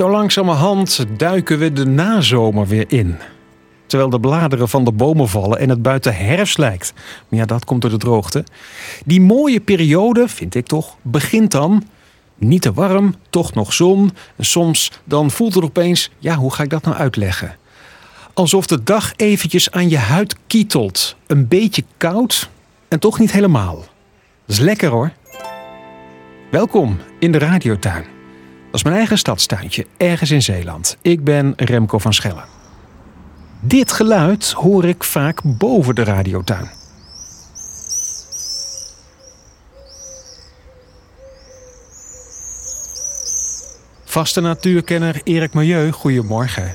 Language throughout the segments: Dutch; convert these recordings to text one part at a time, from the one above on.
Zo langzamerhand duiken we de nazomer weer in. Terwijl de bladeren van de bomen vallen en het buiten herfst lijkt. Maar ja, dat komt door de droogte. Die mooie periode, vind ik toch, begint dan. Niet te warm, toch nog zon. En soms dan voelt het opeens, ja, hoe ga ik dat nou uitleggen? Alsof de dag eventjes aan je huid kietelt. Een beetje koud en toch niet helemaal. Dat is lekker hoor. Welkom in de radiotuin. Dat is mijn eigen stadstuintje, ergens in Zeeland. Ik ben Remco van Schellen. Dit geluid hoor ik vaak boven de radiotuin. Vaste natuurkenner Erik Milieu, goedemorgen.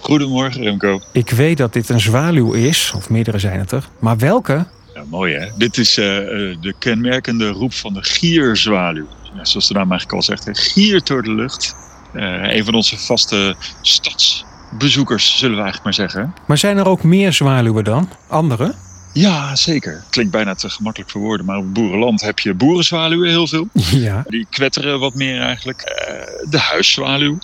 Goedemorgen Remco. Ik weet dat dit een zwaluw is, of meerdere zijn het er. Maar welke? Ja, mooi hè. Dit is uh, de kenmerkende roep van de gierzwaluw. Ja, zoals de naam eigenlijk al zegt, giert door de lucht. Uh, een van onze vaste stadsbezoekers, zullen we eigenlijk maar zeggen. Maar zijn er ook meer zwaluwen dan? Andere? Ja, zeker. Klinkt bijna te gemakkelijk voor woorden, maar op het boerenland heb je boerenzwaluwen heel veel. Ja. Die kwetteren wat meer eigenlijk. Uh, de huiszwaluw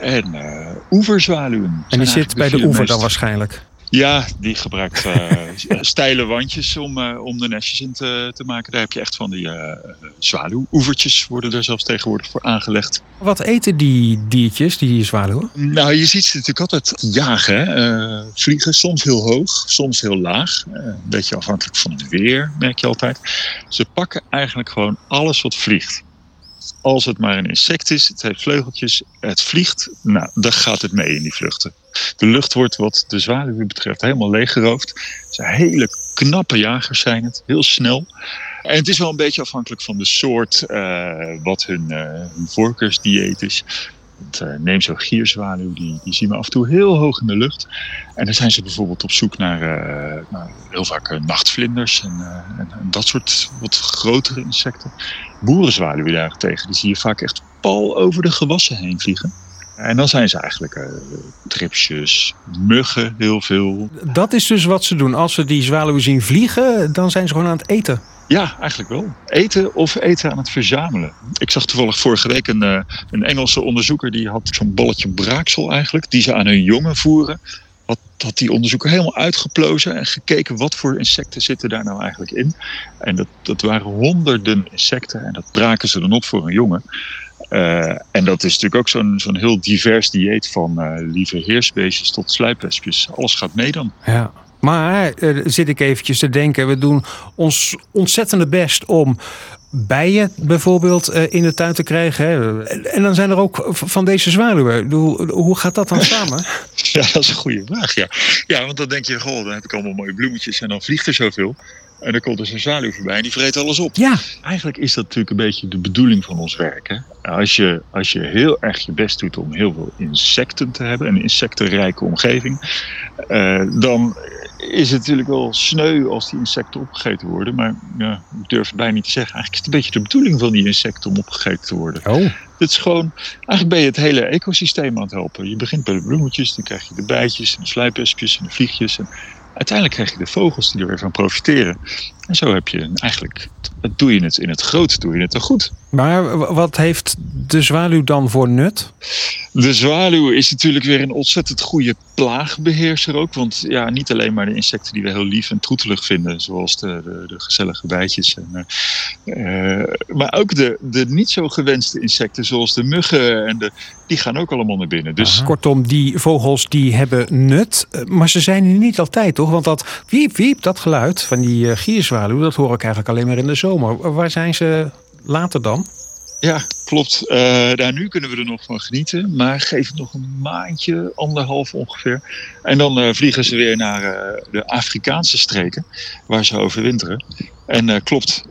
en uh, oeverzwaluwen. En die zit bij de, de oever dan waarschijnlijk? Ja, die gebruikt uh, steile wandjes om, uh, om de nestjes in te, te maken. Daar heb je echt van die uh, zwaluwoevertjes worden er zelfs tegenwoordig voor aangelegd. Wat eten die diertjes, die zwaluwen? Nou, je ziet ze natuurlijk altijd jagen. Hè? vliegen, soms heel hoog, soms heel laag. een beetje afhankelijk van het weer, merk je altijd. Ze pakken eigenlijk gewoon alles wat vliegt als het maar een insect is, het heeft vleugeltjes, het vliegt, nou, dan gaat het mee in die vluchten. De lucht wordt wat de zwaluwen betreft helemaal leeggeroofd. Zijn hele knappe jagers zijn het, heel snel. En het is wel een beetje afhankelijk van de soort, uh, wat hun, uh, hun voorkeursdieet is. Uh, neem zo'n gierzwaluw, die, die zien we af en toe heel hoog in de lucht. En dan zijn ze bijvoorbeeld op zoek naar, heel vaak nachtvlinders en, en, en, dat soort wat grotere insecten. Boerenzwaluwen daarentegen, die zie je vaak echt pal over de gewassen heen vliegen. En dan zijn ze eigenlijk tripsjes, muggen heel veel. Dat is dus wat ze doen. Als ze die zwaluwen zien vliegen, dan zijn ze gewoon aan het eten. Ja, eigenlijk wel. Eten of eten aan het verzamelen. Ik zag toevallig vorige week een, uh, een Engelse onderzoeker die had zo'n bolletje braaksel eigenlijk, die ze aan hun jongen voeren. Had, had die onderzoeker helemaal uitgeplozen en gekeken wat voor insecten zitten daar nou eigenlijk in. En dat, dat waren honderden insecten en dat braken ze dan op voor een jongen. Uh, en dat is natuurlijk ook zo'n zo'n heel divers dieet van uh, lieve heersbeestjes tot sluipwespjes. Alles gaat mee dan. Ja. Maar uh, zit ik eventjes te denken, we doen ons ontzettende best om bijen bijvoorbeeld uh, in de tuin te krijgen. Hè? En dan zijn er ook van deze zwaluwen. Hoe, hoe gaat dat dan samen? Ja, dat is een goede vraag. Ja. ja, want dan denk je, goh, dan heb ik allemaal mooie bloemetjes en dan vliegt er zoveel. En dan komt er zo'n zwaluw voorbij en die vreet alles op. Ja. Eigenlijk is dat natuurlijk een beetje de bedoeling van ons werk. Hè? Als, je, als je heel erg je best doet om heel veel insecten te hebben, een insectenrijke omgeving, uh, dan is het natuurlijk wel sneu als die insecten opgegeten worden. Maar ja, ik durf het bijna niet te zeggen. Eigenlijk is het een beetje de bedoeling van die insecten om opgegeten te worden. Oh. Het is gewoon, eigenlijk ben je het hele ecosysteem aan het helpen. Je begint bij de bloemetjes, dan krijg je de bijtjes en de sluipwespjes en de vliegjes. En uiteindelijk krijg je de vogels die er weer van profiteren. En zo heb je eigenlijk, doe je het in het groot, doe je het dan goed. Maar wat heeft de zwaluw dan voor nut? De zwaluw is natuurlijk weer een ontzettend goede plaagbeheerser ook. Want ja, niet alleen maar de insecten die we heel lief en troetelig vinden, zoals de, de, de gezellige bijtjes. En, uh, maar ook de, de niet zo gewenste insecten, zoals de muggen, en de, die gaan ook allemaal naar binnen. Dus... Aha. Kortom, die vogels die hebben nut, maar ze zijn er niet altijd, Want dat wiep, wiep, dat geluid van die uh, gierzwaluw, dat hoor ik eigenlijk alleen maar in de zomer. Waar zijn ze later dan? Ja, klopt. Uh, daar nu kunnen we er nog van genieten. Maar geef het nog een maandje, anderhalf ongeveer. En dan uh, vliegen ze weer naar uh, de Afrikaanse streken, waar ze overwinteren. En klopt,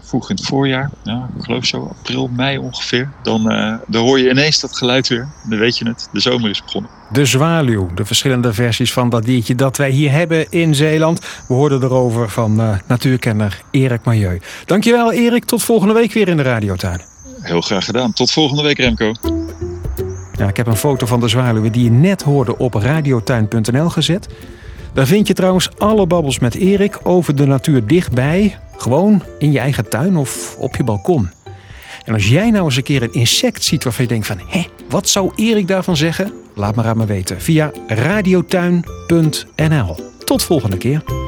vroeg in het voorjaar, ja, ik geloof zo april, mei ongeveer. Dan, dan hoor je ineens dat geluid weer. Dan weet je het, de zomer is begonnen. De zwaluw, de verschillende versies van dat diertje dat wij hier hebben in Zeeland. We hoorden erover van natuurkenner Erik Milieu. Dankjewel Erik, tot volgende week weer in de radiotuin. Heel graag gedaan. Tot volgende week Remco. Ja, ik heb een foto van de zwaluwen die je net hoorde op radiotuin.nl gezet. Daar vind je trouwens alle babbels met Erik over de natuur dichtbij. Gewoon in je eigen tuin of op je balkon. En als jij nou eens een keer een insect ziet waarvan je denkt van... hé, Wat zou Erik daarvan zeggen? Laat maar aan me weten via radiotuin.nl. Tot volgende keer.